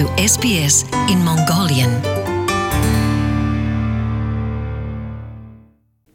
to SBS in Mongolian.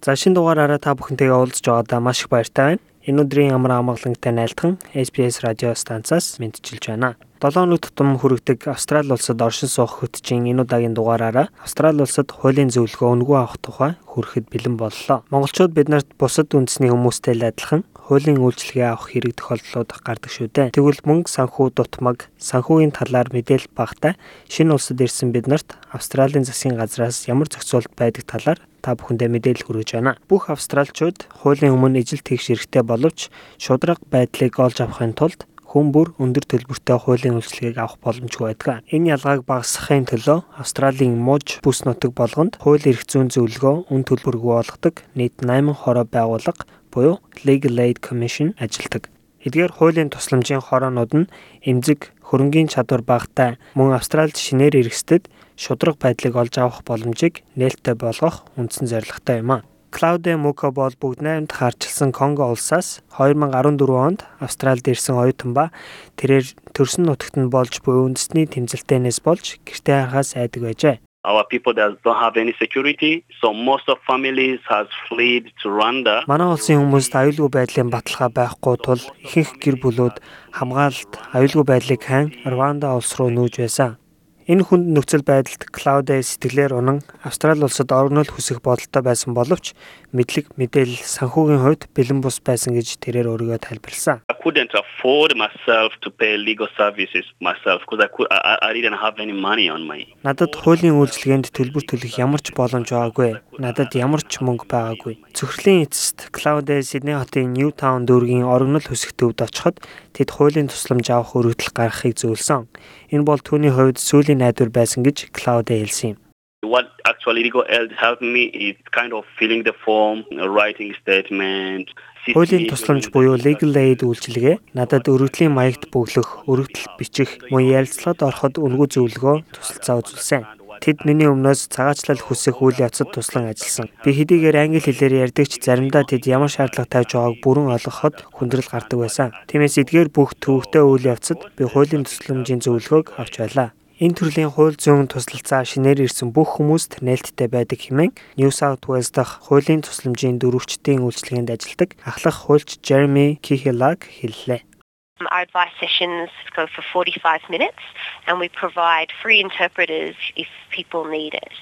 За шинэ дугаараараа та бүхэнтэйгээ уулзж байгаадаа маш их баяртай байна. Энэ өдрийн амар амгалантай найлтхан SBS радио станцаас мэдчилж байна. 7 өнөг тутам хүрэгдэг Австрали улсад оршин суух хөтжийн энэ удаагийн дугаараараа Австрали улсад хуулийн зөвлөгөө өнгөө авах тухай хүрэхэд бэлэн боллоо. Монголчууд биднэрт бусад үндэсний хүмүүстэй адилхан хуулийн үйлчилгээ авах хэрэг тохиолдлууд гардаг шүү дээ. Тэгвэл мөнгө санхүү дутмаг, санхүүгийн талаар мэдээлэл багтаа шинэ улсад ирсэн биднэрт Австралийн засгийн газраас ямар зохицуулт байдаг талаар та бүхэндээ мэдээлэл хүргэж байна. Бүх австралчууд хуулийн өмнө ижил тэгш эрэхтэй боловч шудраг байдлыг олж авахын тулд хүн бүр өндөр төлбөртэй хуулийн үйлчилгээг авах боломжгүй байдаг. Энэ ялгааг багасгахын төлөө Австралийн мууж бүс нутаг болгонд хууль эрх зүйн зөвлөгөө үн төлбөргүй болгодог нийт 8 хороо байгууллага буюу Legal Aid Commission ажилдаг. Эдгээр хуулийн тусламжийн хороонууд нь эмзэг, хөрөнгийн чадвар багатай мөн Австральд шинээр иргэсдэд шудраг байдлыг олж авах боломжийг нээлттэй болгох үндсэн зорилготой юм а. Клауде Мука бол бүгд найрамд харчилсан Конго улсаас 2014 онд Австралид ирсэн оюутан ба тэрээр төрсөн нутагт нь болж буй үндэсний тэмцэлтээнээс болж гэртээ харахаас айдаг байжээ. Our people that don't have any security, so most of families has fled to Rwanda. Манай улсын хүмүүст аюулгүй байдлын баталгаа байхгүй тул ихэнх гэр бүлүүд хамгаалалт аюулгүй байдлыг хайн Рванда улс руу нүүж байсан. Энэ хүнд нөхцөл байдалд Клаудэ сэтгэлээр унан Австрали улсад орнол хүсэх бодолтой байсан боловч мэдлэг мэдээлэл санхүүгийн хувьд бэлэн бус байсан гэж тэрээр өөрийгөө тайлбарласан. I couldn't afford myself to pay legal services myself because I could I, I didn't have any money on my. Надад хуулийн үйлчилгээнд төлбөр төлөх ямар ч боломж байгаагүй. Надад ямар ч мөнгө байгаагүй. Цөхрлийн эцэст Клаудэ Сидней хотын Ньютаун дүүргийн орнол хүсэх төвд очиход тэд хуулийн тусламж авах өргөдөл гаргахыг зөвлөсөн. Энэ бол түүний хувьд сүүлийн найдвар байсан гэж Клаудэ хэлсэн юм. What actually legal aid helped me is kind of filling the form, writing statement. Хуулийн тусламж буюу legal aid үйлчилгээ надад өргөдлийн маягт бөглөх, өргөдөл бичих, мөн ярилцлагад ороход үнгүй зөвлөгөө тусалцаа үзүүлсэн. Тэд миний өмнөөс цагаачлал хүсэх үйл явцад туслан ажилласан. Би хэдийгээр англи хэлээр ярьдаг ч заримдаа тэд ямар шаардлага тавьж байгааг бүрэн ойлгоход хүндрэл гардаг байсан. Тиймээс эдгээр бүх төвөгтэй үйл явцад би хуулийн тусламжийн зөвлөгөөг авч байлаа. Энэ төрлийн хууль зүйн туслалцаа шинээр ирсэн бүх хүмүүст нээлттэй байдаг хэмээн New South Wales дахь хуулийн тусламжийн дөрвөгчдийн үйлчилгээнд ажилладаг ахлах хуульч Jeremy Kihilag хэллээ. Our advice sessions go for 45 minutes and we provide free interpreters if people need it.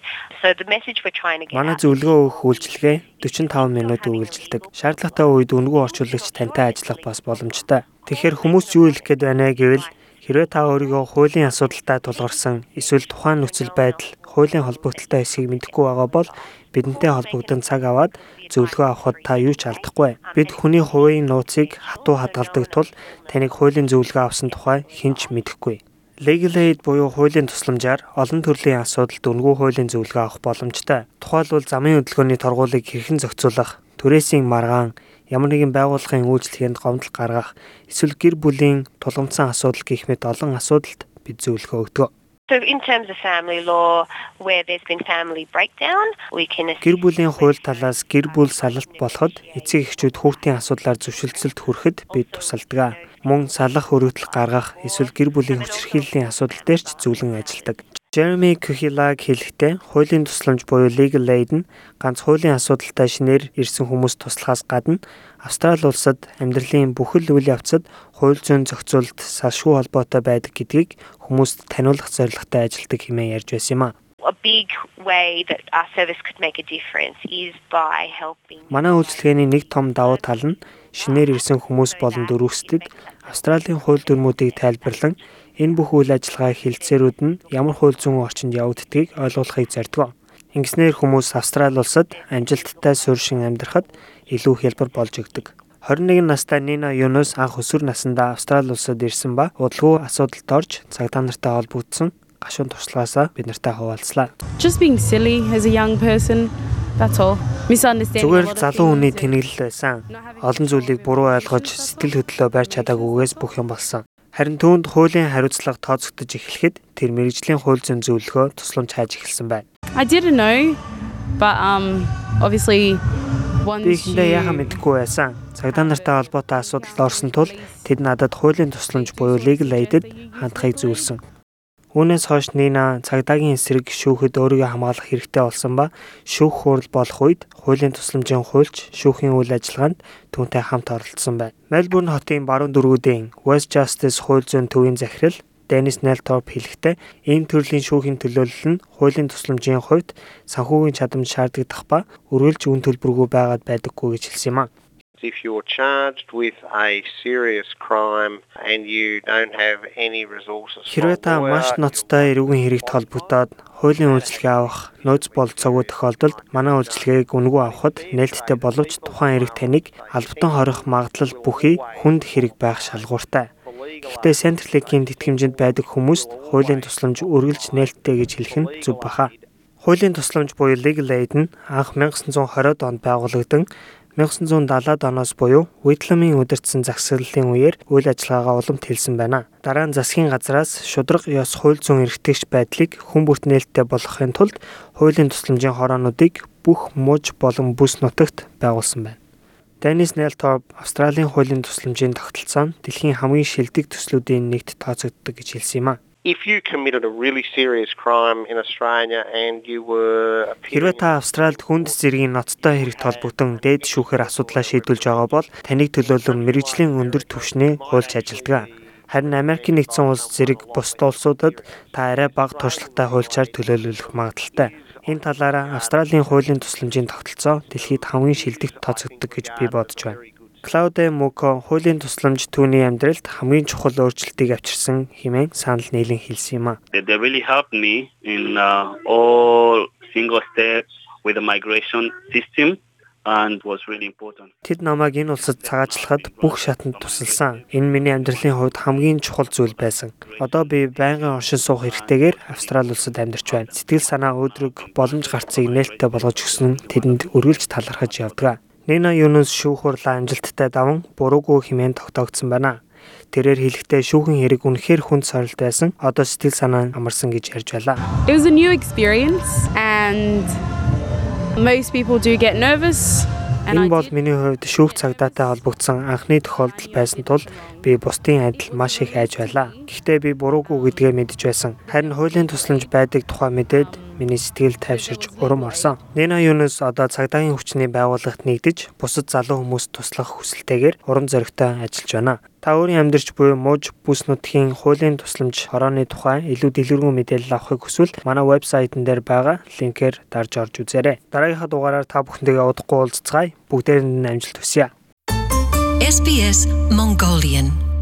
So the message we're trying to get Манай зөвлөгөө өгөх үйлчилгээ 45 минут үргэлжилдэг. Шаардлагатай үед үнгүү орчуулагч тантай ажиллах бас боломжтой. Тэгэхээр хүмүүс юу хэлэх гээд байна гэвэл Хэрвээ та өөрийгөө хуулийн асуудалтай тулгарсан эсвэл тухайн нөхцөл байдал хуулийн холбогдлолтой эсэхийг мэдэхгүй байгаа бол бидэнтэй холбогдсон цаг аваад зөвлөгөө авахд та юу ч алдахгүй. Бид хүний хувийн нууцыг хатуу хадгалдаг тул таныг хуулийн зөвлөгөө авсан тухай хинч мэдэхгүй. Legal aid буюу хуулийн тусламжаар олон төрлийн асуудалд үнгүй хуулийн зөвлөгөө авах боломжтой. Тухайлбал замын хөдөлгөөний торгуулийг хэрхэн зохицуулах, түрээсийн маргаан, ямар нэгэн байгууллагын үйлчлэгэнд гомдол гаргах, эсвэл гэр бүлийн тулгамдсан асуудал гэх мэт олон асуудалд бид зөвлөгөө өгдөг. So in terms of family law where there's been family breakdown we can Гэр бүлийн хууль талаас гэр бүл салалт болоход эцэг эхчүүд хүүхдийн асуудлаар зөвшөлтсөлд хүрэхэд бид тусалдаг. Мөн салах өргөдөл гаргах эсвэл гэр бүлийн хүчирхийллийн асуудал дээр ч зөвлөн ажилладаг. Jeremy Kuhilag хэлэхдээ хуулийн тусламж буюу legal aid нь ганц хуулийн асуудалтай шинээр ирсэн хүмүүст туслахаас гадна Австрали улсад амьдралын бүхэл үйл явцад хууль зүйн зохицуулалт салшгүй холбоотой байдаг гэдгийг хүмүүст таниулах зорилготой ажилладаг хэмээн ярьж байсан юм а. A big way that our service could make a difference is by helping. Манай үйлчлэгээний нэг том давуу тал нь шинээр ирсэн хүмүүс болон дөрвөсдөд Австралийн хууль дүрмүүдийг тайлбарлан Энэ бүх үйл ажиллагаа хилцээрүүд нь ямар хууль зүйн орчинд явагддгийг ойлгуулахыг зордгоо. Ингэснээр хүмүүс Австрали улсад амжилттай суурьшин амьдрахад илүү хялбар болж өгдөг. 21 настай Нина Юнус анх өсвөр насндаа Австрали улсад ирсэн ба удалгүй асуудалд орж цагдаа нартай холбогдсон гашуун туршлагаасаа бид нартай хуваалцлаа. Just being silly as a young person That's all. Зүгээр залуу хүний тэнэглэл байсан. Олон зүйлийг буруу ойлгож сэтгэл хөдлөлөө барьж чадаагүйгээс бүх юм болсон. Харин түүнд хуулийн хариуцлага тооцогдож эхлэхэд тэр мэрэгжлийн хууль зүйн зөвлөгөө тусламж хайж эхэлсэн байна. I didn't know but um obviously once Бихэндээ яхаа мэдэхгүй байсан. Цагдаа нартай холбоотой асуудалд орсон тул тэд надад хуулийн тусламж буюу legal aid-д хандахыг зөвлөсөн. Үүнээс хойш Нина цагдаагийн эсрэг шүүхэд өөрийгөө хамгаалах хэрэгтэй болсон ба шүүх хурал болох үед хуулийн тусламжийн хуульч шүүхийн үйл ажиллагаанд түүнтэй хамт оролцсон байна. Мельбурн хотын баруун дөрвүүдийн West Justice хууль зүйн төвийн захирал Денис Нелторп хэлэхдээ ийм төрлийн шүүхийн төлөөлөл нь хуулийн тусламжийн хувьд санхүүгийн чадамж шаарддаг ба өргөлж үн төлбөргүй байгаад байдаггүй гэж хэлсэн юм а if you're charged with a serious crime and you don't have any resources Хэрвээ та маш ноцтой эрүүгийн хэрэгт холбогдоод хуулийн үйлчлэгээ авах нөөц болцоогүй тохиолдолд манай үйлчлэгийг үнэгүй авахд нээлттэй боловч тухайн эрэг таныг албатан хорих магадлал бүхий хүнд хэрэг байх шалгууртай. Гэхдээ Centrelink-ийн тэтгэмжинд байдаг хүмүүст хуулийн тусламж үргэлж нээлттэй гэж хэлэх нь зөв баха. Хуулийн тусламж буюу legal aid нь анх 1920-од онд байгуулагдсан 1970-ад оноос буюу Whitlam-ийн удирдсан загсаглалын үеэр үйл ажиллагаагаа уламт хэлсэн байна. Дараа нь засгийн газраас шудраг ёс хууль зүйн эрхтгч байдлыг хүн бүрт нээлттэй болгохын тулд хуулийн тусламжийн хороонуудыг бүх муж болон бүс нутагт байгуулсан байна. Dennis Nelthorpe Австралийн хуулийн тусламжийн тогтолцоо нь дэлхийн хамгийн шилдэг төслүүдийн нэгт тооцогддог гэж хэлсэн юм а Хэрвээ та Австральд хүнд зэргийн ноцтой хэрэгт холбогдсон дээд шүүхээр асуудлаа шийдүүлж байгаа бол таныг төлөөлөн мэрэгжлийн өндөр түвшний хуульч ажилддаг. Харин Америкийн нэгдсэн улс зэрэг бусад улсуудад та арай бага туршлагатай хуульчаар төлөөлөх магадaltaй. Энэ талаараа Австралийн хуулийн тусламжийн тогтолцоо дэлхийд хамгийн шилдэгт тооцогддог гэж би бодож байна. Клауде Муко хуулийн тусламж түүний амьдралд хамгийн чухал өөрчлөлтийг авчирсан хэмээн санал нийлэн хэлсэн юм а. They really helped me in uh, all single steps with the migration system and was really important. Тэд намайг энэ улсад цагаачлахад бүх шатанд тусалсан. Энэ миний амьдралын хувьд хамгийн чухал зүйл байсан. Одоо би байнгын оршин суух хэрэгтэйгээр Австрали улсад амьдарч байна. Сэтгэл санаа өөдрөг боломж гарцыг нээлттэй болгож өгсөн тэдэнд өргөлж талархаж явдаг. Нина Юнус шүүх хурлаа амжилттай даван буруугүй хэмээн тогтоогдсон байна. Тэрээр хэлэхдээ шүүхэн хэрэг үнэхээр хүнд сорилт байсан. Одоо сэтгэл санаа амарсан гэж ярьж байлаа. It was a new experience and most people do get nervous. Энэ бол миний хувьд шүүх цагдаатай холбогдсон анхны тохиолдол байсан тул би бусдын адил маш их айж байлаа. Гэхдээ би буруугүй гэдгээ мэдж байсан. Харин хуулийн тусламж байдаг тухай мэдээд миний сэтгэл тайвширч урам орсон. Нина Юнус одоо цагдаагийн хүчний байгууллагт нэгдэж бусад залуу хүмүүст туслах хүсэлтэйгээр урам зоригтой ажиллаж байна. Та өөрийн амьдрч буй мууж бүс нутгийн хуулийн тусламж хорооны тухай илүү дэлгэрэнгүй мэдээлэл авахыг хүсвэл манай вебсайтн дээр байгаа линкээр дарж орж үзээрэй. Дараагийнхаа дугаараар та бүхэнтэйгээ удахгүй уулзцгаая. Бүгдээр нь амжилт хүсье. SBS Mongolian